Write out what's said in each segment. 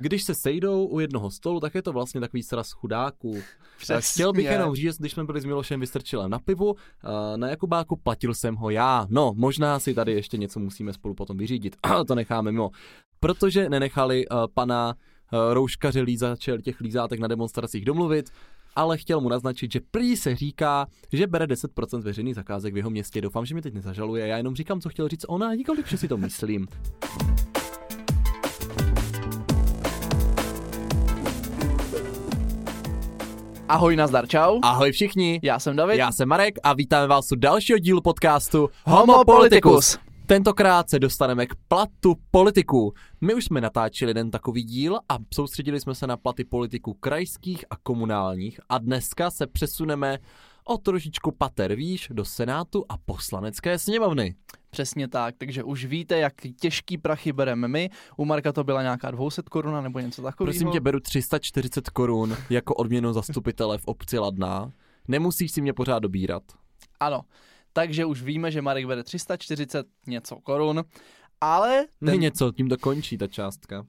když se sejdou u jednoho stolu, tak je to vlastně takový sraz chudáků. Přesně. Chtěl bych jenom říct, když jsme byli s Milošem Vystrčilem na pivu, eh, na Jakubáku platil jsem ho já. No, možná si tady ještě něco musíme spolu potom vyřídit, to necháme mimo. Protože nenechali uh, pana rouškaře lízače těch lízátek na demonstracích domluvit, ale chtěl mu naznačit, že prý se říká, že bere 10% veřejných zakázek v jeho městě. Doufám, že mi teď nezažaluje, já jenom říkám, co chtěl říct ona, nikoliv, že si to myslím. Ahoj, nazdar, čau. Ahoj všichni, Já jsem David. já jsem Marek a vítáme vás u dalšího dílu podcastu Homo Politicus. Tentokrát se dostaneme k platu politiků. My už jsme natáčeli jeden takový díl a soustředili jsme se na platy politiků krajských a komunálních a dneska se přesuneme o trošičku pater výš do Senátu a poslanecké sněmovny. Přesně tak, takže už víte, jak těžký prachy bereme my. U Marka to byla nějaká 200 koruna nebo něco takového. Prosím tě, beru 340 korun jako odměnu zastupitele v obci Ladná. Nemusíš si mě pořád dobírat. Ano, takže už víme, že Marek bere 340 něco korun, ale, Ne ten, něco, tím to končí ta částka.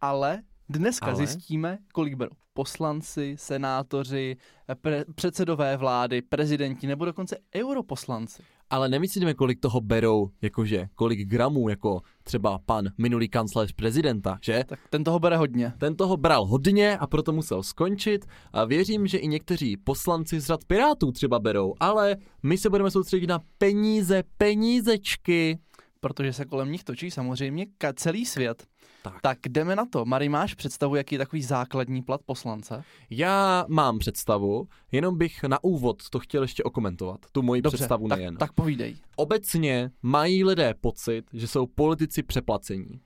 ale dneska ale? zjistíme, kolik berou poslanci, senátoři, pre, předsedové vlády, prezidenti nebo dokonce europoslanci. Ale nemyslíme, kolik toho berou, jakože, kolik gramů, jako třeba pan minulý kancléř prezidenta, že? Tak ten toho bere hodně. Ten toho bral hodně a proto musel skončit a věřím, že i někteří poslanci z řad Pirátů třeba berou, ale my se budeme soustředit na peníze, penízečky. Protože se kolem nich točí samozřejmě ka- celý svět. Tak. Tak jdeme na to. Mari, máš představu, jaký je takový základní plat poslance? Já mám představu, jenom bych na úvod to chtěl ještě okomentovat, tu moji Dobře, představu tak, nejen. tak povídej. Obecně mají lidé pocit, že jsou politici přeplacení.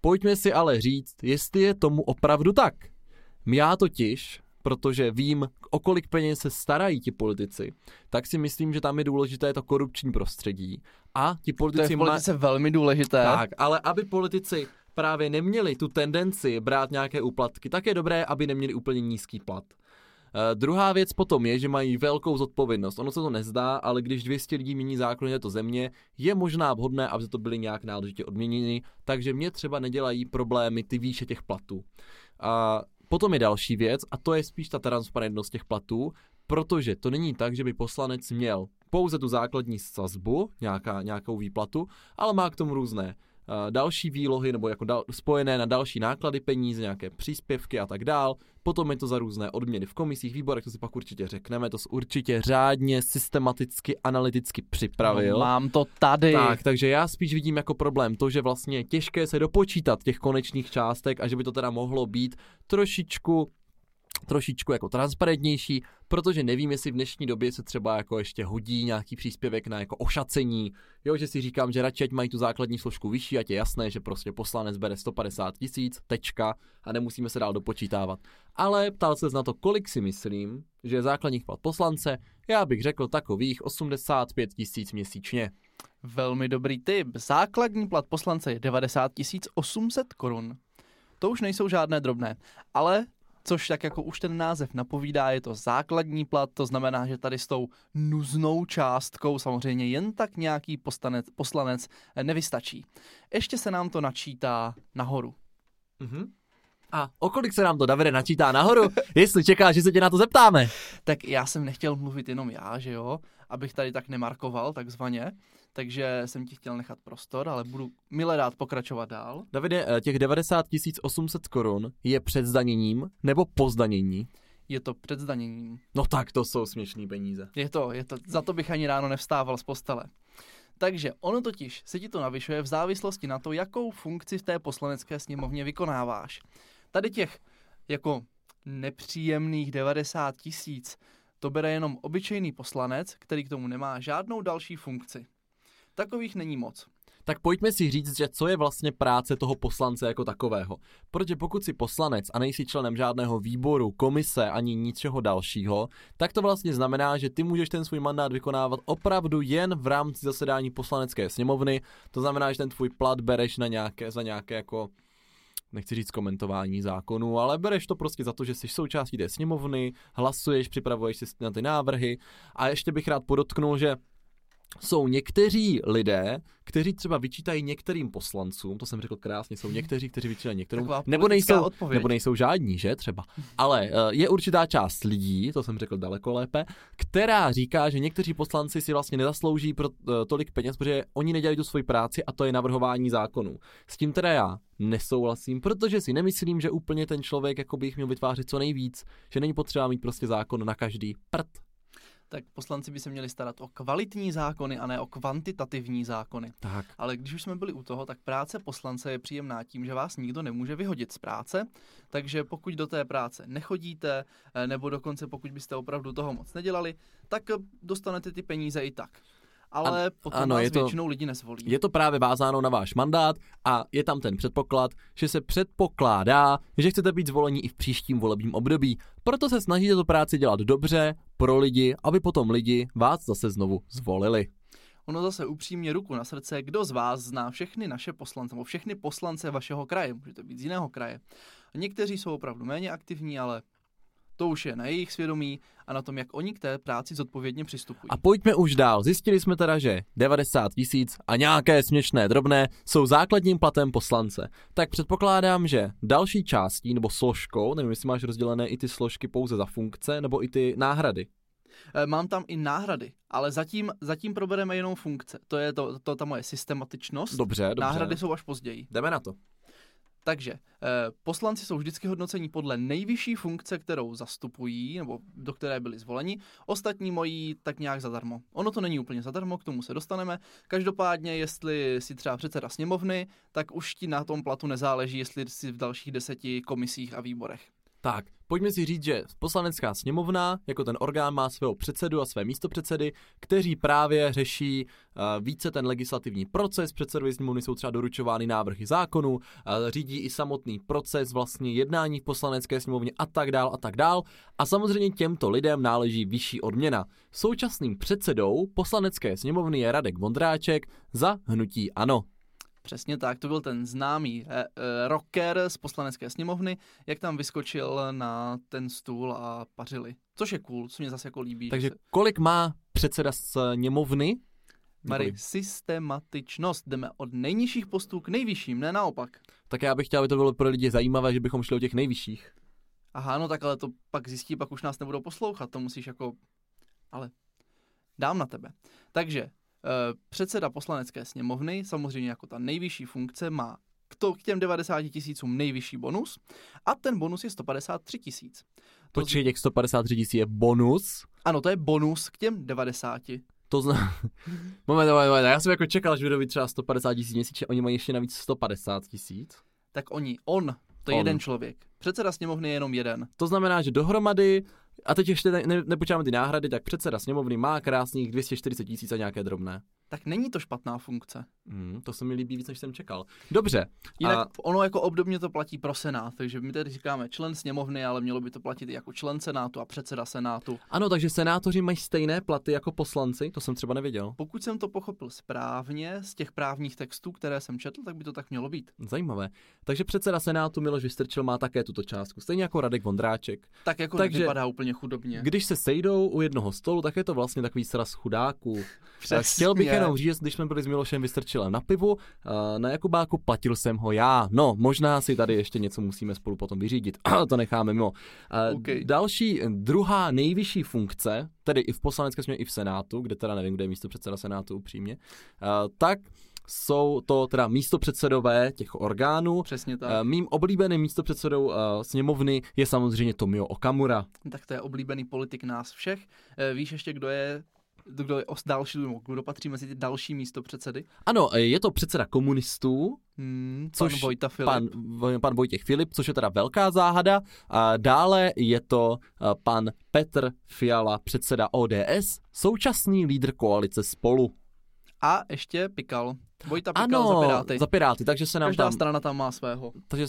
Pojďme si ale říct, jestli je tomu opravdu tak. Já totiž, protože vím, o kolik peněz se starají ti politici, tak si myslím, že tam je důležité to korupční prostředí. A ti To je politici v politice velmi důležité. tak, ale aby politici právě neměli tu tendenci brát nějaké úplatky, tak je dobré, aby neměli úplně nízký plat. Uh, druhá věc potom je, že mají velkou zodpovědnost. Ono se to nezdá, ale když 200 lidí mění zákony této země, je možná vhodné, aby to byli nějak náležitě odměněni, takže mě třeba nedělají problémy ty výše těch platů. A potom je další věc, a to je spíš ta transparentnost těch platů, protože to není tak, že by poslanec měl pouze tu základní sazbu, nějaká, nějakou výplatu, ale má k tomu různé další výlohy nebo jako dal, spojené na další náklady peníze, nějaké příspěvky a tak dál. Potom je to za různé odměny v komisích, výborech, to si pak určitě řekneme, to jsi určitě řádně, systematicky, analyticky připravil. No, mám to tady. Tak, takže já spíš vidím jako problém to, že vlastně je těžké se dopočítat těch konečných částek a že by to teda mohlo být trošičku trošičku jako transparentnější, protože nevím, jestli v dnešní době se třeba jako ještě hodí nějaký příspěvek na jako ošacení, jo, že si říkám, že radši ať mají tu základní složku vyšší, ať je jasné, že prostě poslanec bere 150 tisíc, tečka a nemusíme se dál dopočítávat. Ale ptal se na to, kolik si myslím, že je základní plat poslance, já bych řekl takových 85 tisíc měsíčně. Velmi dobrý tip. Základní plat poslance je 90 800 korun. To už nejsou žádné drobné, ale což tak jako už ten název napovídá, je to základní plat, to znamená, že tady s tou nuznou částkou samozřejmě jen tak nějaký poslanec, poslanec nevystačí. Ještě se nám to načítá nahoru. Mhm. A o kolik se nám to, Davide, načítá nahoru, jestli čekáš, že se tě na to zeptáme? Tak já jsem nechtěl mluvit jenom já, že jo, abych tady tak nemarkoval takzvaně, takže jsem ti chtěl nechat prostor, ale budu milé rád pokračovat dál. Davide, eh, těch 90 800 korun je před zdaněním nebo po zdanění? Je to před zdaněním. No tak to jsou směšný peníze. Je to, je to, za to bych ani ráno nevstával z postele. Takže ono totiž se ti to navyšuje v závislosti na to, jakou funkci v té poslanecké sněmovně vykonáváš. Tady těch jako nepříjemných 90 tisíc to bere jenom obyčejný poslanec, který k tomu nemá žádnou další funkci. Takových není moc. Tak pojďme si říct, že co je vlastně práce toho poslance jako takového. Protože pokud jsi poslanec a nejsi členem žádného výboru, komise ani ničeho dalšího, tak to vlastně znamená, že ty můžeš ten svůj mandát vykonávat opravdu jen v rámci zasedání poslanecké sněmovny. To znamená, že ten tvůj plat bereš na nějaké, za nějaké jako nechci říct komentování zákonů, ale bereš to prostě za to, že jsi součástí té sněmovny, hlasuješ, připravuješ si na ty návrhy a ještě bych rád podotknul, že jsou někteří lidé, kteří třeba vyčítají některým poslancům, to jsem řekl krásně, jsou někteří, kteří vyčítají některým, nebo nejsou, odpověď. nebo nejsou žádní, že třeba. Ale eh, je určitá část lidí, to jsem řekl daleko lépe, která říká, že někteří poslanci si vlastně nezaslouží pro eh, tolik peněz, protože oni nedělají tu svoji práci a to je navrhování zákonů. S tím teda já nesouhlasím, protože si nemyslím, že úplně ten člověk jako by jich měl vytvářet co nejvíc, že není potřeba mít prostě zákon na každý prd. Tak poslanci by se měli starat o kvalitní zákony a ne o kvantitativní zákony. Tak. Ale když už jsme byli u toho, tak práce poslance je příjemná tím, že vás nikdo nemůže vyhodit z práce, takže pokud do té práce nechodíte, eh, nebo dokonce pokud byste opravdu toho moc nedělali, tak eh, dostanete ty peníze i tak. Ale potom ano, vás je to- většinou lidi nezvolí. Je to právě vázáno na váš mandát a je tam ten předpoklad, že se předpokládá, že chcete být zvolení i v příštím volebním období. Proto se snažíte tu práci dělat dobře, pro lidi, aby potom lidi vás zase znovu zvolili. Ono zase upřímně ruku na srdce, kdo z vás zná všechny naše poslance, nebo všechny poslance vašeho kraje, může to být z jiného kraje. Někteří jsou opravdu méně aktivní, ale to už je na jejich svědomí a na tom, jak oni k té práci zodpovědně přistupují. A pojďme už dál. Zjistili jsme teda, že 90 tisíc a nějaké směšné drobné jsou základním platem poslance. Tak předpokládám, že další částí nebo složkou, nevím, jestli máš rozdělené i ty složky pouze za funkce, nebo i ty náhrady. Eh, Mám tam i náhrady, ale zatím, zatím probereme jenom funkce. To je to, to ta moje systematičnost. Dobře, dobře. Náhrady jsou až později. Jdeme na to. Takže eh, poslanci jsou vždycky hodnoceni podle nejvyšší funkce, kterou zastupují, nebo do které byli zvoleni. Ostatní mojí tak nějak zadarmo. Ono to není úplně zadarmo, k tomu se dostaneme. Každopádně, jestli si třeba předseda sněmovny, tak už ti na tom platu nezáleží, jestli si v dalších deseti komisích a výborech. Tak, pojďme si říct, že poslanecká sněmovna jako ten orgán má svého předsedu a své místopředsedy, kteří právě řeší uh, více ten legislativní proces. Předsedovi sněmovny jsou třeba doručovány návrhy zákonů, uh, řídí i samotný proces vlastně jednání v poslanecké sněmovně a tak dál a tak dál. A samozřejmě těmto lidem náleží vyšší odměna. Současným předsedou poslanecké sněmovny je Radek Vondráček za hnutí ANO. Přesně tak, to byl ten známý eh, eh, rocker z poslanecké sněmovny, jak tam vyskočil na ten stůl a pařili. Což je cool, co mě zase jako líbí. že Takže se- kolik má předseda sněmovny? Mary, systematičnost. Jdeme od nejnižších postů k nejvyšším, ne naopak. Tak já bych chtěl, aby to bylo pro lidi zajímavé, že bychom šli o těch nejvyšších. Aha, no tak ale to pak zjistí, pak už nás nebudou poslouchat, to musíš jako... Ale dám na tebe. Takže předseda poslanecké sněmovny, samozřejmě jako ta nejvyšší funkce, má k, to, k těm 90 tisícům nejvyšší bonus a ten bonus je 153 tisíc. To Počkej, těch 153 tisíc je bonus. Ano, to je bonus k těm 90. To zna... moment, moment, moment, já jsem jako čekal, že budou být třeba 150 tisíc měsíčně, oni mají ještě navíc 150 tisíc. Tak oni, on, to je On. jeden člověk. Předseda sněmovny je jenom jeden. To znamená, že dohromady, a teď ještě ne, ne, nepočítáme ty náhrady, tak předseda sněmovny má krásných 240 tisíc a nějaké drobné. Tak není to špatná funkce. Hmm, to se mi líbí víc, než jsem čekal. Dobře, Jinak A- ono jako obdobně to platí pro Senát, takže my tady říkáme člen sněmovny, ale mělo by to platit i jako člen Senátu a předseda Senátu. ano, takže senátoři mají stejné platy jako poslanci, to jsem třeba nevěděl. Pokud jsem to pochopil správně z těch právních textů, které jsem četl, tak by to tak mělo být. Zajímavé. Takže předseda senátu Miloš Vystrčil má také tuto částku, stejně jako Radek Vondráček. Tak jako Takže- vypadá úplně chudobně. Když se sejdou u jednoho stolu, tak je to vlastně takový sraz chudáků. Přesně. Chtěl bych jenom říct, když jsme byli s Milošem Vystrčilem na pivu, a na Jakubáku platil jsem ho já. No, možná si tady ještě něco musíme spolu potom vyřídit. to necháme mimo. A OK. Další, druhá nejvyšší funkce, tedy i v poslanecké sněmovně, i v Senátu, kde teda nevím, kde je místo předseda Senátu upřímně, tak jsou to teda místopředsedové těch orgánů. Přesně tak. A Mým oblíbeným místopředsedou a, sněmovny je samozřejmě Tomio Okamura. Tak to je oblíbený politik nás všech. Eh, Víš ještě, kdo je kdo je os- další, kdo patří mezi ty další místo předsedy? Ano, je to předseda komunistů, Hmm, Což pan Vojta Filip. pan, pan Vojtěch Filip, což je teda velká záhada. A dále je to pan Petr Fiala, předseda ODS, současný lídr koalice Spolu. A ještě Pikal. Vojta Pikal ano, za Piráty. za Piráty, takže se nám Každá tam, strana tam má svého. takže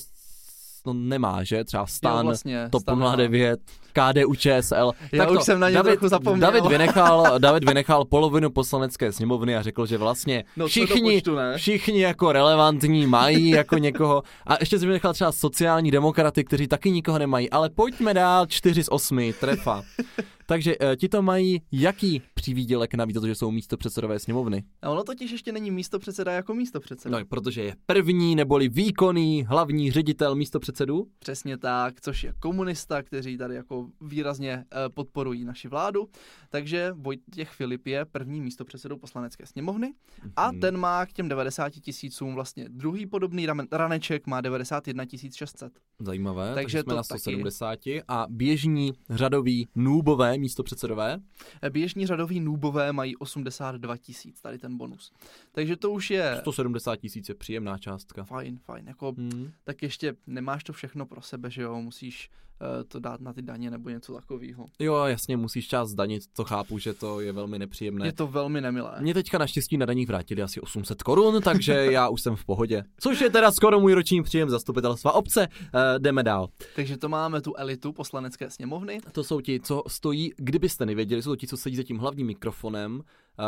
no nemá, že? Třeba Jo, Stan, vlastně, TOP Stan nemá. 09, KDU ČSL. Já už jsem na ně David, trochu zapomněl. David vynechal, David vynechal polovinu poslanecké sněmovny a řekl, že vlastně No, všichni, počtu, ne? všichni jako relevantní mají jako někoho. A ještě jsem vynechal třeba sociální demokraty, kteří taky nikoho nemají. Ale pojďme dál, 4 z 8, trefa. Takže uh, ti to mají jaký přivýdělek navíc, to, že jsou místo předsedové sněmovny? A ono totiž ještě není místo předseda jako místo předseda. No, protože je první neboli výkonný hlavní ředitel místo předsedu. Přesně tak, což je komunista, kteří tady jako výrazně uh, podporují naši vládu. Takže Vojtěch Filip je první místo předsedou poslanecké sněmovny a Mhm. ten má k těm 90 tisícům vlastně druhý podobný ramen, raneček má 91 600. Zajímavé, takže, Takže jsme to na taky. 170 a běžní řadoví nůbové místo předsedové. Eh, Běžní řadoví nůbové mají 82 tisíc, tady ten bonus. Takže to už je 170 tisíc je příjemná částka. fajn, fajn. Jako, Hmm. tak ještě nemáš to všechno pro sebe, že jo, musíš to dát na ty daně nebo něco takového. Jo, jasně, musíš část zdanit, to chápu, že to je velmi nepříjemné. Je to velmi nemilé. Mě teďka naštěstí na daních vrátili asi 800 korun, takže já už jsem v pohodě. Což je teda skoro můj roční příjem zastupitelstva obce. E, jdeme dál. Takže to máme tu elitu poslanecké sněmovny. To jsou ti, co stojí, kdybyste nevěděli, jsou to ti, co sedí za tím hlavním mikrofonem,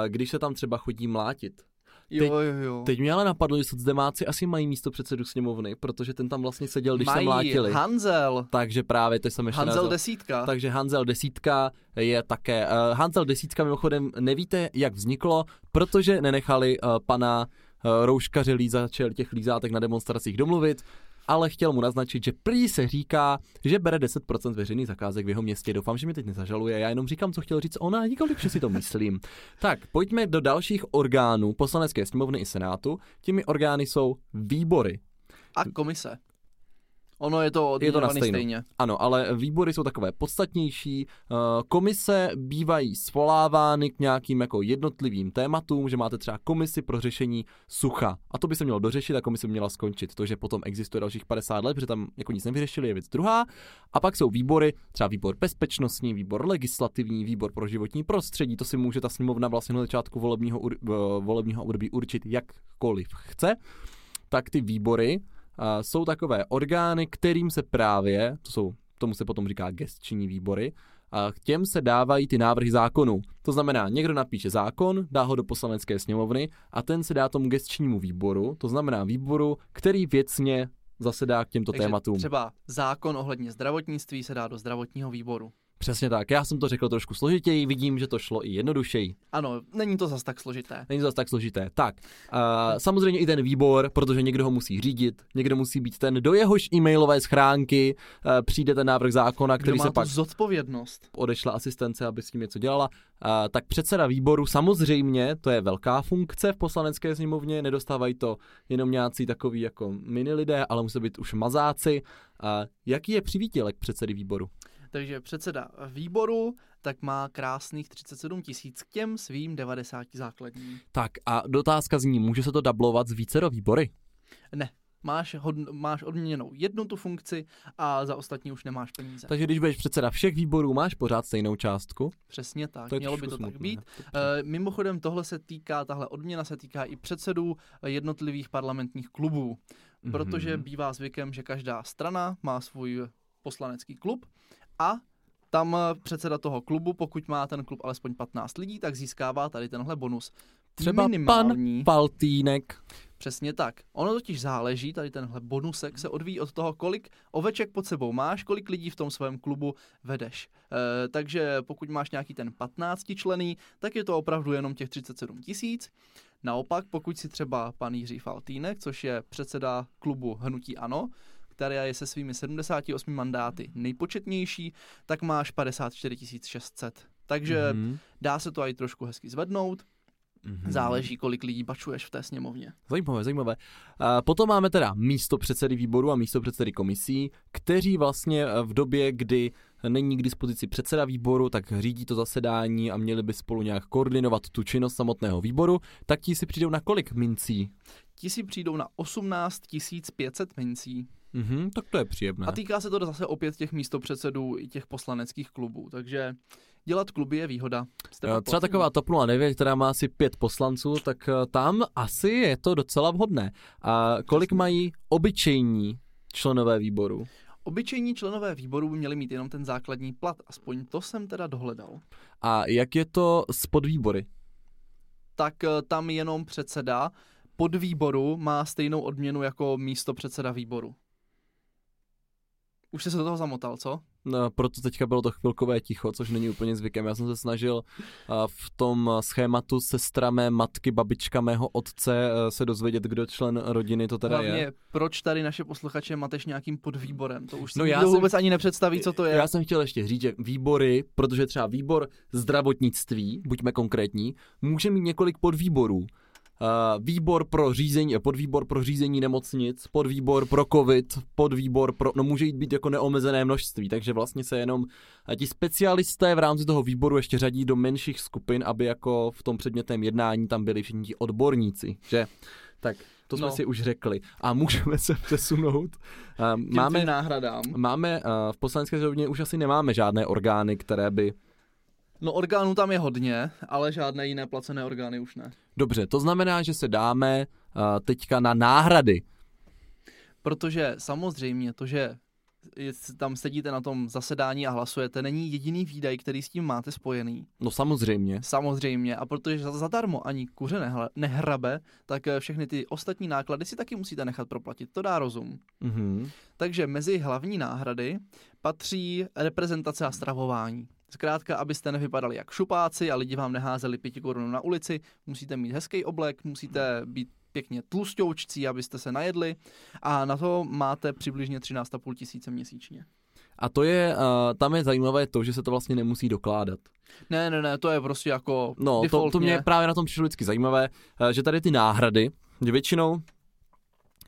e, když se tam třeba chodí mlátit. Jo, jo, jo. Teď mě ale napadlo, že socdemáci asi mají místo předsedu sněmovny, protože ten tam vlastně seděl, když se Mají mlátili. Hanzel. Takže právě to jsem ještě Hanzel nazval. desítka. Takže Hanzel desítka je také. Uh, Hanzel desítka mimochodem nevíte, jak vzniklo, protože nenechali uh, pana uh, Rouškaře lízače těch lízátek na demonstracích domluvit, ale chtěl mu naznačit, že prý se říká, že bere 10% veřejných zakázek v jeho městě. Doufám, že mi teď nezažaluje, já jenom říkám, co chtěl říct ona, nikoliv, že si to myslím. Tak, pojďme do dalších orgánů poslanecké sněmovny i senátu. Těmi orgány jsou výbory. A komise. Ono je to Je to na stejno. stejně. Ano, ale výbory jsou takové podstatnější. Eh, Komise bývají svolávány k nějakým jako jednotlivým tématům, že máte třeba komisi pro řešení sucha. A to by se mělo dořešit a komise by měla skončit. To, že potom existuje dalších 50 let, protože tam jako nic nevyřešili, je věc druhá. A pak jsou výbory, třeba výbor bezpečnostní, výbor legislativní, výbor pro životní prostředí. To si může ta sněmovna vlastně na začátku volebního, eh, volebního období určit jakkoliv chce. Tak ty výbory jsou takové orgány, kterým se právě, to jsou, tomu se potom říká gestční výbory, a k těm se dávají ty návrhy zákonů. To znamená, někdo napíše zákon, dá ho do poslanecké sněmovny a ten se dá tomu gestčnímu výboru, to znamená výboru, který věcně zasedá k těmto Takže tématům. třeba zákon ohledně zdravotnictví se dá do zdravotního výboru. Přesně tak, já jsem to řekl trošku složitěji, vidím, že to šlo i jednodušeji. Ano, není to zas tak složité. Není to zase tak složité. Tak, uh, samozřejmě i ten výbor, protože někdo ho musí řídit, někdo musí být ten, do jehož e-mailové schránky uh, přijde ten návrh zákona, Kdo který má se pak zodpovědnost? odešla asistence, aby s tím něco dělala. Uh, tak předseda výboru samozřejmě, to je velká funkce v poslanecké sněmovně, nedostávají to jenom nějací takový jako mini lidé, ale musí být už mazáci. Uh, jaký je přivítělek předsedy výboru? Takže předseda výboru tak má krásných 37 tisíc k těm svým 90 základním. Tak a dotázka zní, může se to dublovat z vícero výbory? Ne, máš, hod, máš odměněnou jednu tu funkci a za ostatní už nemáš peníze. Takže když budeš předseda všech výborů, máš pořád stejnou částku? Přesně tak, To mělo by to trošku tak smutné. být. E, mimochodem tohle se týká, tahle odměna se týká i předsedů jednotlivých parlamentních klubů, protože Mhm. bývá zvykem, že každá strana má svůj poslanecký klub a tam eh, předseda toho klubu, pokud má ten klub alespoň 15 lidí, tak získává tady tenhle bonus. Třeba pan Minimální. Faltýnek. Přesně tak. Ono totiž záleží, tady tenhle bonusek se odvíjí od toho, kolik oveček pod sebou máš, kolik lidí v tom svém klubu vedeš. E, takže pokud máš nějaký ten 15 člený, tak je to opravdu jenom těch 37 tisíc. Naopak, pokud si třeba pan Jiří Faltýnek, což je předseda klubu Hnutí Ano, která je se svými 78 mandáty nejpočetnější, tak máš 54 600. Takže Mhm. dá se to i trošku hezky zvednout, Mhm. záleží, kolik lidí bačuješ v té sněmovně. Zajímavé, zajímavé. A potom máme teda místo předsedy výboru a místo předsedy komisí, kteří vlastně v době, kdy není k dispozici předseda výboru, tak řídí to zasedání a měli by spolu nějak koordinovat tu činnost samotného výboru, tak ti si přijdou na kolik mincí? ti si přijdou na 18 500 mincí. Mhm, tak to je příjemné. A týká se to zase opět těch místopředsedů i těch poslaneckých klubů, takže dělat kluby je výhoda. Jste Třeba taková TOP 09, která má asi pět poslanců, tak eh, tam asi je to docela vhodné. A kolik mají obyčejní členové výboru? Obyčejní členové výboru by měli mít jenom ten základní plat, aspoň to jsem teda dohledal. A jak je to s podvýbory? Tak eh, tam jenom předseda podvýboru má stejnou odměnu jako místo předseda výboru. Už jsi se do toho zamotal, co? No, proto teďka bylo to chvilkové ticho, což není úplně zvykem. Já jsem se snažil v tom schématu sestra mé matky, babička mého otce uh, se dozvědět, kdo člen rodiny to teda Hlavně, je. proč tady naše posluchače mateš nějakým podvýborem? To už si No já jsem- vůbec ani nepředstaví, co to je. Já jsem chtěl ještě říct, že výbory, protože třeba výbor zdravotnictví, buďme konkrétní, může mít několik podvýborů. Uh, výbor pro řízení, podvýbor pro řízení nemocnic, podvýbor pro covid, podvýbor pro, no může jít být jako neomezené množství, takže vlastně se jenom a ti specialisté v rámci toho výboru ještě řadí do menších skupin, aby jako v tom předmětném jednání tam byli všichni ti odborníci, že? Tak to jsme No. si už řekli. A můžeme se přesunout. Těm máme, náhradám. Máme uh, v poslanecké sněmovně už asi nemáme žádné orgány, které by. No orgánů tam je hodně, ale žádné jiné placené orgány už ne. Dobře, to znamená, že se dáme uh, teďka na náhrady. Protože samozřejmě to, že tam sedíte na tom zasedání a hlasujete, není jediný výdaj, který s tím máte spojený. No samozřejmě. Samozřejmě. A protože za- zadarmo ani kuře nehla- nehrabe, tak eh, všechny ty ostatní náklady si taky musíte nechat proplatit. To dá rozum. Mhm. Takže mezi hlavní náhrady patří reprezentace a stravování. Zkrátka, abyste nevypadali jak šupáci a lidi vám neházeli pěti korun na ulici, musíte mít hezký oblek, musíte být pěkně tlustoučcí, abyste se najedli a na to máte přibližně 13,5 tisíce měsíčně. A to je, uh, tam je zajímavé to, že se to vlastně nemusí dokládat. Ne, ne, ne, to je prostě jako No, to, to mě právě na tom přišlo vždycky zajímavé, uh, že tady ty náhrady, že většinou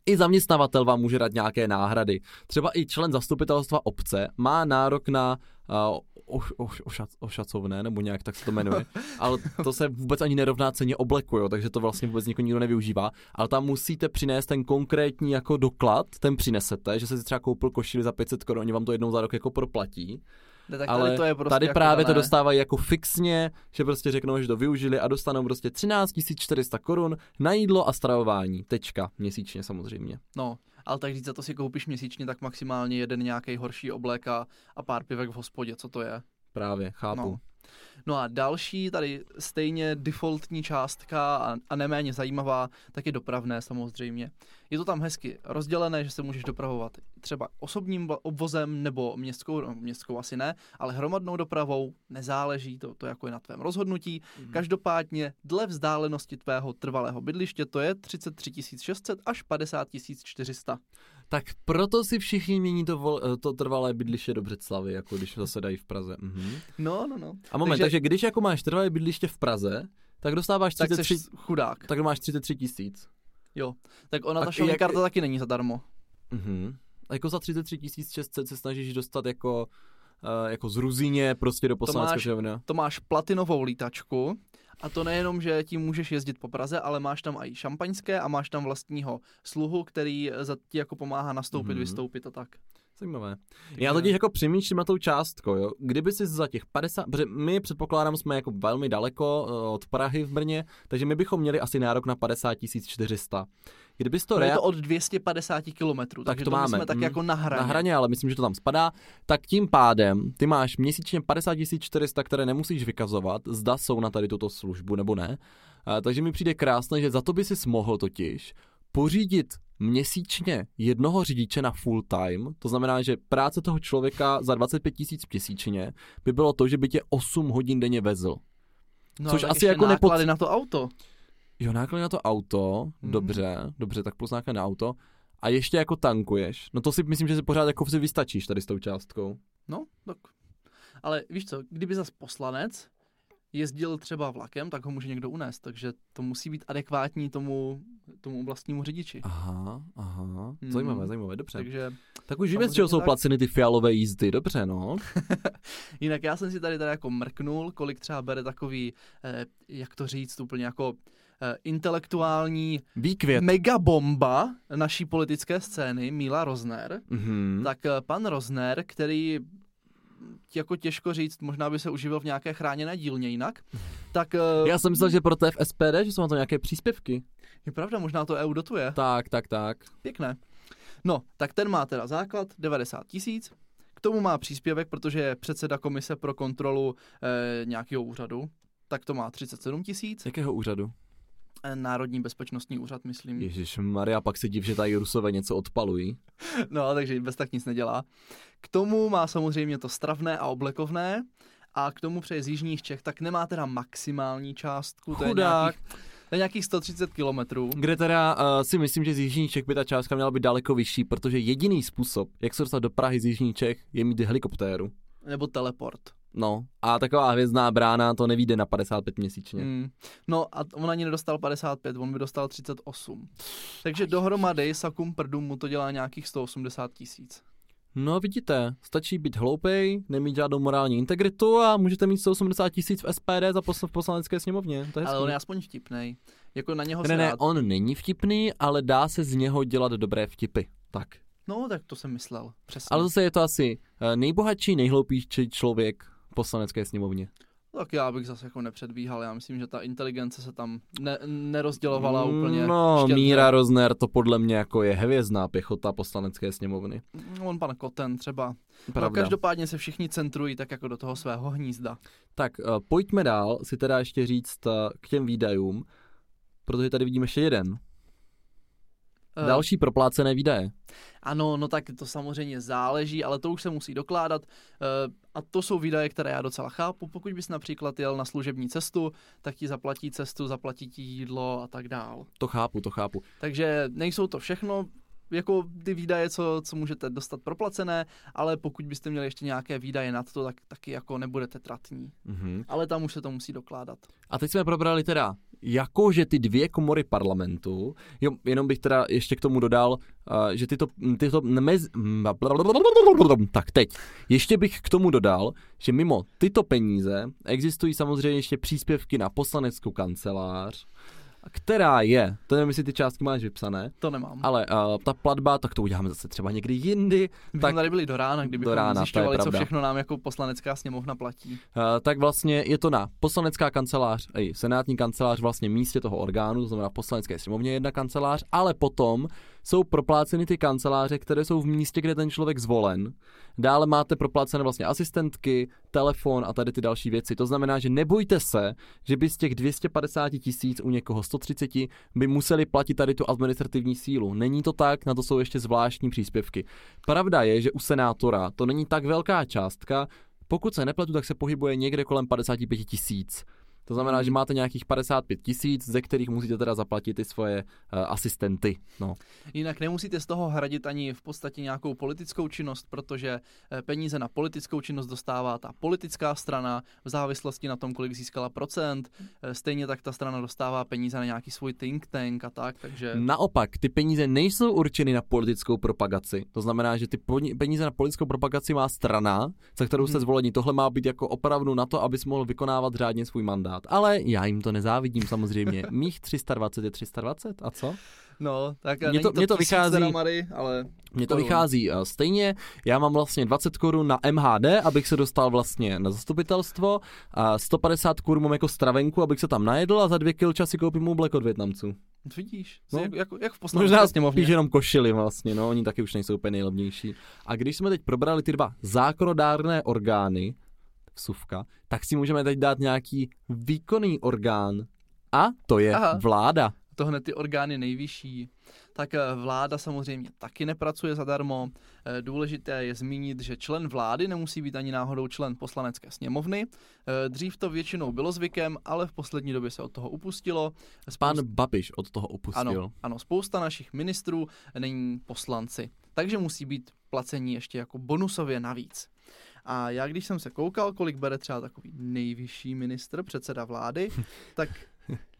i zaměstnavatel vám může dát nějaké náhrady. Třeba i člen zastupitelstva obce má nárok na uh, oš, oš, ošac, ošacovné, nebo nějak tak se to jmenuje, ale to se vůbec ani nerovná ceně obleku, jo, takže to vlastně vůbec nikdo nikdo nevyužívá, ale tam musíte přinést ten konkrétní jako doklad, ten přinesete, že jste si třeba koupil košili za 500 korun, oni vám to jednou za rok jako proplatí, Ne, tak ale tady to je prostě tady jako právě to dané. dostávají jako fixně, že prostě řeknou, že to využili a dostanou prostě 13 400 korun na jídlo a stravování. Tečka. Měsíčně samozřejmě. No, ale tak říct, za to si koupíš měsíčně, tak maximálně jeden nějaký horší oblek a, a pár pivek v hospodě, co to je. Právě, chápu. No. No a další, tady stejně defaultní částka a, a neméně zajímavá, tak je dopravné samozřejmě. Je to tam hezky rozdělené, že se můžeš dopravovat třeba osobním obvozem nebo městskou, no, městskou asi ne, ale hromadnou dopravou, nezáleží, to, to jako je na tvém rozhodnutí. Mhm. Každopádně dle vzdálenosti tvého trvalého bydliště to je 33 600 až 50 400. Tak proto si všichni mění to, vol, eh, to trvalé bydliště do Břeclavy, jako když zasedají v Praze. Mhm. No, no, no. A moment, takže, Takže- když jako máš trvalé bydliště v Praze, tak dostáváš Tak 33, jsi chudák. tak máš 33 tisíc. Jo. Tak ona A ta jak- karta taky není zadarmo. Mhm. A jako za 33 600 se snažíš dostat jako, uh, jako z Ruzině prostě do poslanecké sněmovny. to máš platinovou lítačku a to nejenom, že tím můžeš jezdit po Praze, ale máš tam i šampaňské a máš tam vlastního sluhu, který za ti jako pomáhá nastoupit, Mhm. vystoupit a tak. Zajímavé. Já totiž jako přemýšlím na tou částkou, jo. Kdyby si za těch 50, protože my předpokládám, jsme jako velmi daleko eh, od Prahy v Brně, takže my bychom měli asi nárok na 50 400. Kdybys to, To je rea- to od 250 kilometrů, Tak takže to máme, jsme tak mm, jako na hraně. na hraně, ale myslím, že to tam spadá, tak tím pádem ty máš měsíčně 50 400, které nemusíš vykazovat, zda jsou na tady tuto službu nebo ne. A, takže mi přijde krásné, že za to by si mohl totiž pořídit měsíčně jednoho řidiče na full time, to znamená, že práce toho člověka za 25 tisíc měsíčně by bylo to, že by tě 8 hodin denně vezl. no, což asi jako nepod- na to auto. Jo, náklady na to auto, Hmm. dobře, dobře, tak plus náklady na auto. A ještě jako tankuješ. No to si myslím, že si pořád jako si vystačíš tady s tou částkou. No, tak. Ale víš co, kdyby zas poslanec jezdil třeba vlakem, tak ho může někdo unést, takže to musí být adekvátní tomu, tomu vlastnímu řidiči. Aha, aha. Hmm. Zajímavé, zajímavé, dobře. Takže tak už víme, z čeho jsou tak. placeny ty fialové jízdy, dobře, no. Jinak já jsem si tady tady jako mrknul, kolik třeba bere takový, eh, jak to říct, úplně jako intelektuální Výkvět. megabomba naší politické scény, Míla Rozner. Mhm. Tak eh, pan Rozner, který jako těžko říct, možná by se uživil v nějaké chráněné dílně jinak, tak eh, Já jsem myslel, že pro v SPD, že jsou na to nějaké příspěvky. je pravda, možná to EU dotuje. Tak, tak, tak. Pěkné. No, tak ten má teda základ 90 tisíc, k tomu má příspěvek, protože je předseda komise pro kontrolu e, nějakého úřadu, tak to má 37 tisíc. Jakého úřadu? Eh, Národní bezpečnostní úřad, myslím. Ježíš Maria, pak se div, že tady Rusové něco odpalují. No, takže bez tak nic nedělá. K tomu má samozřejmě to stravné a oblekovné a k tomu přeje z jižních Čech, tak nemá teda maximální částku, to je Chudák. nějakých, to je nějakých 130 kilometrů. Kde teda uh, si myslím, že z Jižních Čech by ta částka měla být daleko vyšší, protože jediný způsob, jak se dostat do Prahy z Jižních Čech, je mít helikoptéru. Nebo teleport. No, a taková hvězdná brána to nevíde na 55 měsíčně. Hmm. No a on ani nedostal 55, on by dostal 38. Takže dohromady Sakum Prdum mu to dělá nějakých 180 tisíc. No vidíte, stačí být hloupej, nemít žádnou morální integritu a můžete mít 180 tisíc v SPD za posl- v poslanecké sněmovně. To je Ale on je aspoň vtipnej. Jako na něho Ne, se ne, rád... on není vtipný, ale dá se z něho dělat dobré vtipy. Tak. No, tak to jsem myslel. Přesně. Ale zase je to asi eh, nejbohatší, nejhloupější člověk poslanecké sněmovně. Tak já bych zase jako nepředbíhal. Já myslím, že ta inteligence se tam ne- nerozdělovala úplně No. Míra Rozner to podle mě jako je hvězdná pěchota poslanecké sněmovny. On pan Koten třeba. No, Pravda. každopádně se všichni centrují tak jako do toho svého hnízda. Tak, uh, pojďme dál si teda ještě říct uh, k těm výdajům, protože tady vidíme ještě jeden. Eh, Další proplácené výdaje. Ano, no tak to samozřejmě záleží, ale to už se musí dokládat. Eh, A to jsou výdaje, které já docela chápu. Pokud bys například jel na služební cestu, tak ti zaplatí cestu, zaplatí ti jídlo a tak dál. To chápu, to chápu. Takže nejsou to všechno jako ty výdaje, co, co můžete dostat proplacené, ale pokud byste měli ještě nějaké výdaje nad to, tak taky jako nebudete tratní. Mhm. Ale tam už se to musí dokládat. A teď jsme probrali teda, jakože ty dvě komory parlamentu, jo, jenom bych teda ještě k tomu dodal, uh, že tyto, tyto mez, tak teď, ještě bych k tomu dodal, že mimo tyto peníze existují samozřejmě ještě příspěvky na poslaneckou kancelář, která je, to nevím, jestli ty částky máš vypsané, To nemám. ale uh, ta platba, tak to uděláme zase třeba někdy jindy, My tak- tady byli do rána, kdybychom Do rána, zjišťovali, co všechno nám jako poslanecká sněmovna platí. Uh, tak vlastně je to na poslanecká kancelář, ej, senátní kancelář vlastně místě toho orgánu, to znamená v poslanecké sněmovně jedna kancelář, ale potom jsou propláceny ty kanceláře, které jsou v místě, kde ten člověk zvolen. Dále máte proplácené vlastně asistentky, telefon a tady ty další věci. To znamená, že nebojte se, že by z těch 250 tisíc u někoho 130 by museli platit tady tu administrativní sílu. Není to tak, na to jsou ještě zvláštní příspěvky. Pravda je, že u senátora to není tak velká částka, pokud se nepletu, tak se pohybuje někde kolem 55 tisíc. To znamená, že máte nějakých 55 tisíc, ze kterých musíte teda zaplatit ty svoje uh, asistenty. No. Jinak nemusíte z toho hradit ani v podstatě nějakou politickou činnost, protože eh, peníze na politickou činnost dostává ta politická strana v závislosti na tom, kolik získala procent. Eh, Stejně tak ta strana dostává peníze na nějaký svůj think tank a tak, takže... Naopak, ty peníze nejsou určeny na politickou propagaci. To znamená, že ty peníze na politickou propagaci má strana, za kterou jste Hmm. zvolení. Tohle má být jako opravdu na to, abys mohl vykonávat řádně svůj mandát. Ale já jim to nezávidím samozřejmě. Mých 320 je 320 a co? No, tak Mně není to- mně to vychází- Mary, ale Mně to korun. vychází eh, stejně, já mám vlastně 20 korun na MHD, abych se dostal vlastně na zastupitelstvo, a 150 korun mám jako stravenku, abych se tam najedl a za dvě kilča si koupím oblek od Větnamců. Vidíš, No. no. jak, jak, jak v poslanecké Možná sněmovně. spíš jenom košily vlastně, no, oni taky už nejsou úplně nejlevnější. A když jsme teď probrali ty dva zákonodárné orgány, vsuvka, tak si můžeme teď dát nějaký výkonný orgán. A to je Aha. vláda. to hned ty orgány nejvyšší. Tak eh, vláda samozřejmě taky nepracuje zadarmo. Eh, Důležité je zmínit, že člen vlády nemusí být ani náhodou člen poslanecké sněmovny. Eh, Dřív to většinou bylo zvykem, ale v poslední době se od toho upustilo. Pán Spoust- Babiš od toho upustil. ano, ano, spousta našich ministrů není poslanci, takže musí být placení ještě jako bonusově navíc. A já, když jsem se koukal, kolik bere třeba takový nejvyšší ministr, předseda vlády, tak,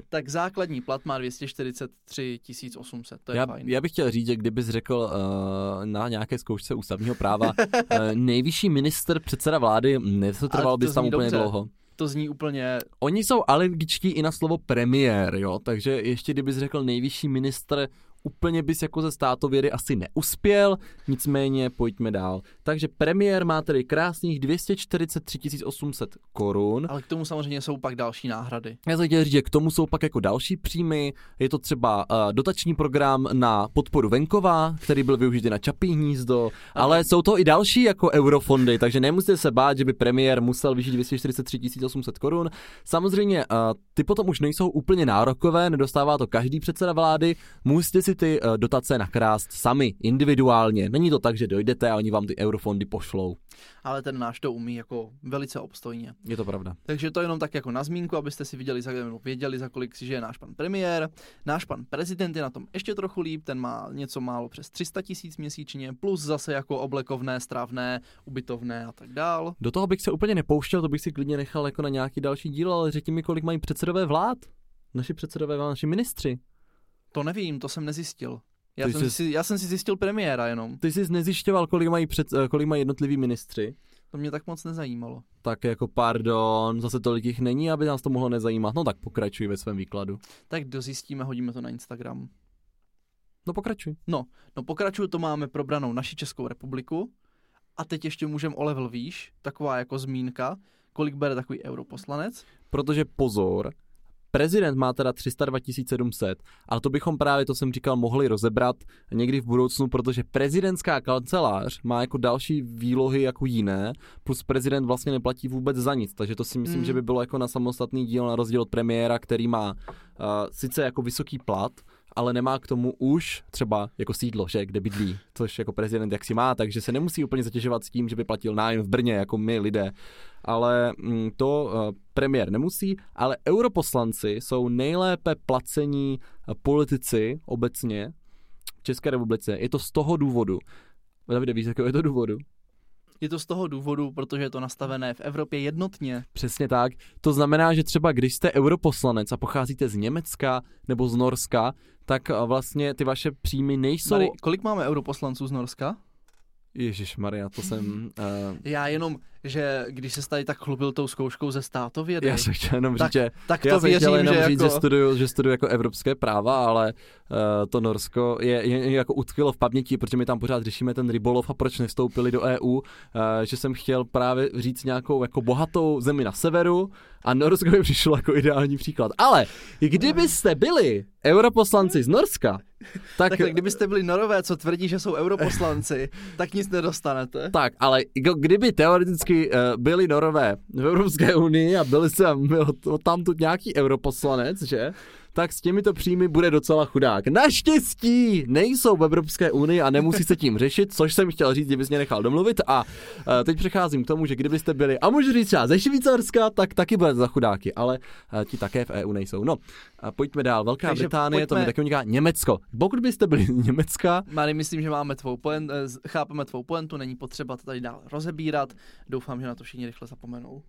tak základní plat má 243 800, to je já, fajn. já bych chtěl říct, že kdybys řekl uh, na nějaké zkoušce ústavního práva uh, nejvyšší minister předseda vlády, netrvalo to bys tam úplně dobře. dlouho. To zní úplně, Oni jsou alergičtí i na slovo premiér, jo, takže ještě kdybys řekl nejvyšší ministr úplně bys jako ze státovědy asi neuspěl, nicméně pojďme dál. Takže premiér má tedy krásných 243 800 korun. Ale k tomu samozřejmě jsou pak další náhrady. Já jsem chtěl říct, že k tomu jsou pak jako další příjmy. Je to třeba uh, dotační program na podporu venkova, který byl využit na Čapí hnízdo, ale jsou to i další jako eurofondy, takže nemusíte se bát, že by premiér musel vyžít 243 800 korun. Samozřejmě uh, ty potom už nejsou úplně nárokové, nedostává to každý předseda vlády, musíte si ty uh, dotace nakrást sami, individuálně. Není to tak, že dojdete a oni vám ty eurofondy pošlou. Ale ten náš to umí jako velice obstojně. Je to pravda. Takže to jenom tak jako na zmínku, abyste si viděli, za, věděli, za kolik si žije náš pan premiér. Náš pan prezident je na tom ještě trochu líp, ten má něco málo přes 300 tisíc měsíčně, plus zase jako oblekovné, strávné, ubytovné a tak dál. Do toho bych se úplně nepouštěl, to bych si klidně nechal jako na nějaký další díl, ale řekni mi, kolik mají předsedové vlád. Naši předsedové naši ministři. To nevím, to jsem nezjistil. Já, Ty jsem, jsi- si, já jsem si zjistil premiéra jenom. Ty jsi nezjišťoval, kolik mají, před, eh, kolik mají jednotliví ministři. To mě tak moc nezajímalo. Tak jako pardon, zase tolik jich není, aby nás to mohlo nezajímat. No tak pokračuj ve svém výkladu. Tak dozjistíme, hodíme to na Instagram. No pokračuj. No, no pokračuju, to máme probranou naši Českou republiku. A teď ještě můžeme o level výš, taková jako zmínka, kolik bere takový europoslanec. Protože pozor, prezident má teda 302 700, ale to bychom právě, to jsem říkal, mohli rozebrat někdy v budoucnu, protože prezidentská kancelář má jako další výlohy jako jiné, plus prezident vlastně neplatí vůbec za nic, takže to si myslím, Mm. že by bylo jako na samostatný díl na rozdíl od premiéra, který má uh, sice jako vysoký plat, ale nemá k tomu už třeba jako sídlo, že, kde bydlí, což jako prezident jak si má, takže se nemusí úplně zatěžovat s tím, že by platil nájem v Brně, jako my lidé. Ale mm, to uh, premiér nemusí, ale europoslanci jsou nejlépe placení uh, politici obecně v České republice. Je to z toho důvodu. Davide, víš, jakého je to důvodu? Je to z toho důvodu, protože je to nastavené v Evropě jednotně. Přesně tak. To znamená, že třeba když jste europoslanec a pocházíte z Německa nebo z Norska, tak uh, vlastně ty vaše příjmy nejsou... Mary, kolik máme europoslanců z Norska? Ježíš Maria, to jsem... Uh, Já jenom, že když se tady tak chlubil tou zkouškou ze státovědy, já jsem chtěl jenom Tak říct, že tak já to jsem chtěl věřím, jenom že říct, jako... že studuju, že studuju jako evropské práva, ale uh, to Norsko je, je, je jako utkvělo v paměti, protože my tam pořád řešíme ten rybolov a proč nevstoupili do EU, uh, že jsem chtěl právě říct nějakou jako bohatou zemi na severu a Norsko mi přišlo jako ideální příklad. Ale kdybyste byli europoslanci z Norska, tak, Tak, tak kdybyste byli norové, co tvrdí, že jsou europoslanci, tak nic nedostanete. Tak, ale jako kdyby teoreticky uh, byli Norové v Evropské unii a byli sem, byl tam tu nějaký europoslanec, že? Tak s těmito příjmy bude docela chudák. Naštěstí nejsou v Evropské unii a nemusí se tím řešit, což jsem chtěl říct, kdybys mě nechal domluvit. A uh, teď přecházím k tomu, že kdybyste byli, a můžu říct třeba ze Švýcarska, tak taky budete za chudáky, ale uh, ti také v EU nejsou. No, a pojďme dál. Velká Takže Británie, to mi pojďme- taky uniká. Německo. Pokud byste byli z Německa, Mary, myslím, že máme tvou poen, eh, chápeme tvou poentu, není potřeba to tady dál rozebírat. Doufám, že na to všichni rychle zapomenou.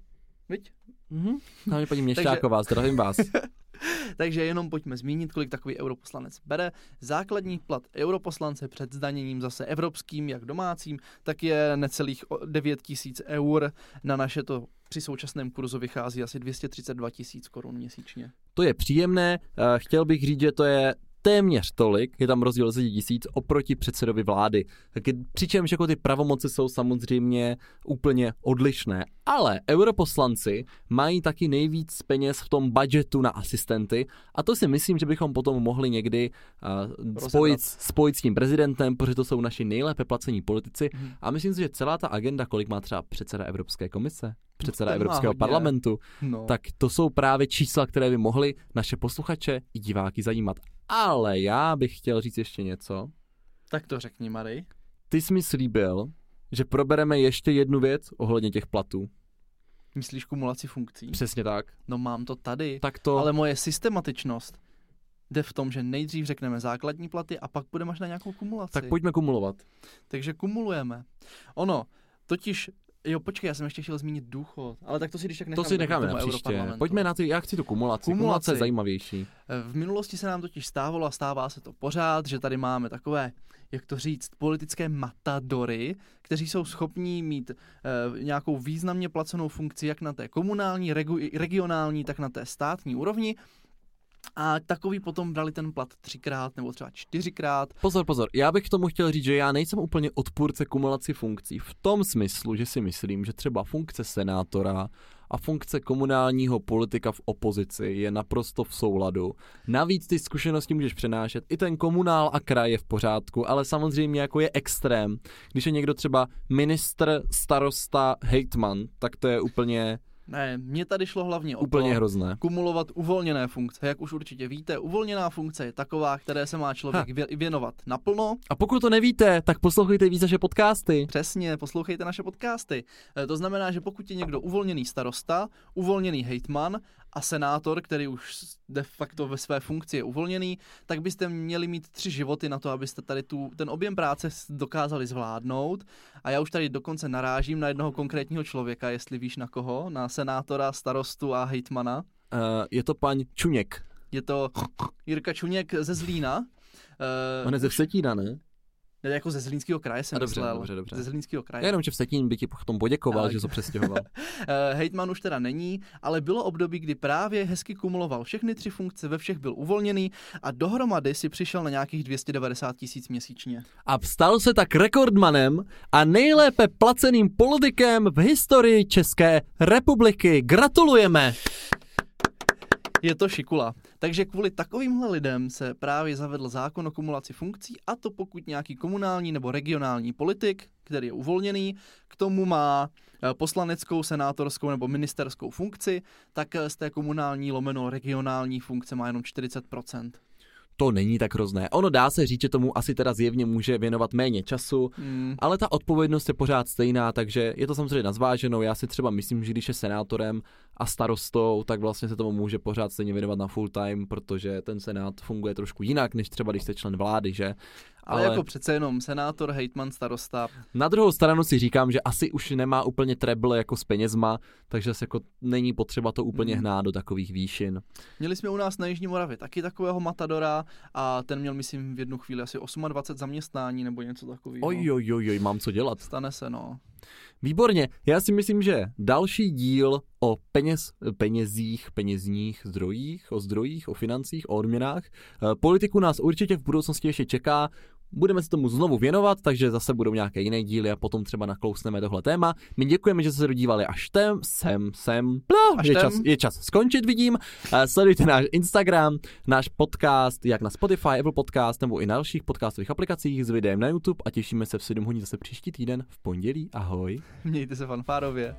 Viď? mhm. tam je paní Měšťáková, zdravím vás. Takže jenom pojďme zmínit, kolik takový europoslanec bere. Základní plat europoslance před zdaněním zase evropským, jak domácím, tak je necelých o 9 tisíc eur. Na naše to při současném kurzu vychází asi 232 tisíc korun měsíčně. To je příjemné, eh, chtěl bych říct, že to je téměř tolik, je tam rozdíl 10 tisíc oproti předsedovi vlády. Tak je- Přičemž jako ty pravomoci jsou samozřejmě úplně odlišné. Ale europoslanci mají taky nejvíc peněz v tom budgetu na asistenty a to si myslím, že bychom potom mohli někdy uh, spojit, spojit s tím prezidentem, protože to jsou naši nejlépe placení politici. Mhm. A myslím si, že celá ta agenda, kolik má třeba předseda Evropské komise, předseda Evropského hodně. parlamentu, No. tak to jsou právě čísla, které by mohly naše posluchače i diváky zajímat. Ale já bych chtěl říct ještě něco. tak to řekni, Mary. Ty jsi mi slíbil, že probereme ještě jednu věc ohledně těch platů. Myslíš kumulaci funkcí? Přesně tak. No mám to tady. Tak to... Ale moje systematičnost jde v tom, že nejdřív řekneme základní platy a pak půjdeme až na nějakou kumulaci. Tak pojďme kumulovat. Takže kumulujeme. Ono, totiž, jo, počkej, já jsem ještě chtěl zmínit důchod, ale tak to si když tak necháme. to si necháme na příště. Pojďme na ty, já chci tu kumulaci. Kumulace, Kumulaci. kumulace je zajímavější. V minulosti se nám totiž stávalo a stává se to pořád, že tady máme takové, jak to říct, politické matadory, kteří jsou schopní mít eh, nějakou významně placenou funkci jak na té komunální, regu, regionální, tak na té státní úrovni A takový potom brali ten plat třikrát nebo třeba čtyřikrát. Pozor, pozor, já bych k tomu chtěl říct, že já nejsem úplně odpůrce kumulaci funkcí. V tom smyslu, že si myslím, že třeba funkce senátora a funkce komunálního politika v opozici je naprosto v souladu. Navíc ty zkušenosti můžeš přenášet. I ten komunál a kraj je v pořádku, ale samozřejmě jako je extrém. Když je někdo třeba ministr, starosta, hejtman, tak to je úplně ne, mně tady šlo hlavně o Úplně to, hrozné. kumulovat uvolněné funkce. Jak už určitě víte, uvolněná funkce je taková, které se má člověk vě- věnovat naplno. A pokud to nevíte, tak poslouchejte víc naše podcasty. Přesně, poslouchejte naše podcasty. E, To znamená, že pokud je někdo uvolněný starosta, uvolněný hejtman a senátor, který už de facto ve své funkci je uvolněný, tak byste měli mít tři životy na to, abyste tady tu, ten objem práce dokázali zvládnout. A já už tady dokonce narážím na jednoho konkrétního člověka, jestli víš na koho, na senátora, starostu a hejtmana. Uh, je to pan Čuněk. Je to Jirka Čuněk ze Zlína. Eh, On je ze Vsetína, ne? Ne, jako ze Zlínského kraje jsem A dobře, myslel. dobře, dobře. Ze Zlínského kraje. Já jenom, že Vsetín by ti potom poděkoval, Tak. že to přestěhoval. Eh, Hejtman už teda není, ale bylo období, kdy právě hezky kumuloval všechny tři funkce, ve všech byl uvolněný a dohromady si přišel na nějakých 290 tisíc měsíčně. A stal se tak rekordmanem a nejlépe placeným politikem v historii České republiky. Gratulujeme! Je to šikula. Takže kvůli takovýmhle lidem se právě zavedl zákon o kumulaci funkcí a to pokud nějaký komunální nebo regionální politik, který je uvolněný, k tomu má eh, poslaneckou, senátorskou nebo ministerskou funkci, tak z té komunální lomeno regionální funkce má jenom 40%. To není tak hrozné. Ono dá se říct, že tomu asi teda zjevně může věnovat méně času, Hmm. ale ta odpovědnost je pořád stejná, takže je to samozřejmě na zváženou. Já si třeba myslím, že když je senátorem a starostou, tak vlastně se tomu může pořád stejně věnovat na full time, protože ten senát funguje trošku jinak, než třeba když jste člen vlády, že? Ale, ale jako přece jenom senátor, hejtman, starosta. Na druhou stranu si říkám, že asi už nemá úplně treble jako s penězma, takže se jako není potřeba to úplně Mhm. hnát do takových výšin. Měli jsme u nás na Jižní Moravě taky takového matadora a ten měl, myslím, v jednu chvíli asi 28 zaměstnání nebo něco takového. Oj, oj, oj, oj, mám co dělat. Stane se, no. Výborně, já si myslím, že další díl o peněz, penězích, penězních zdrojích, o zdrojích, o financích, o odměnách. eh, Politiku nás určitě v budoucnosti ještě čeká, budeme se tomu znovu věnovat, takže zase budou nějaké jiné díly a potom třeba naklousneme tohle téma. My děkujeme, že jste se dodívali až tem, sem, sem, plo, Až je, tem. čas, je čas skončit, vidím. Eh, Sledujte náš Instagram, náš podcast, jak na Spotify, Apple Podcast nebo i na dalších podcastových aplikacích s videem na YouTube a těšíme se v 7 hodin zase příští týden v pondělí. Ahoj. Mějte se fanfárově.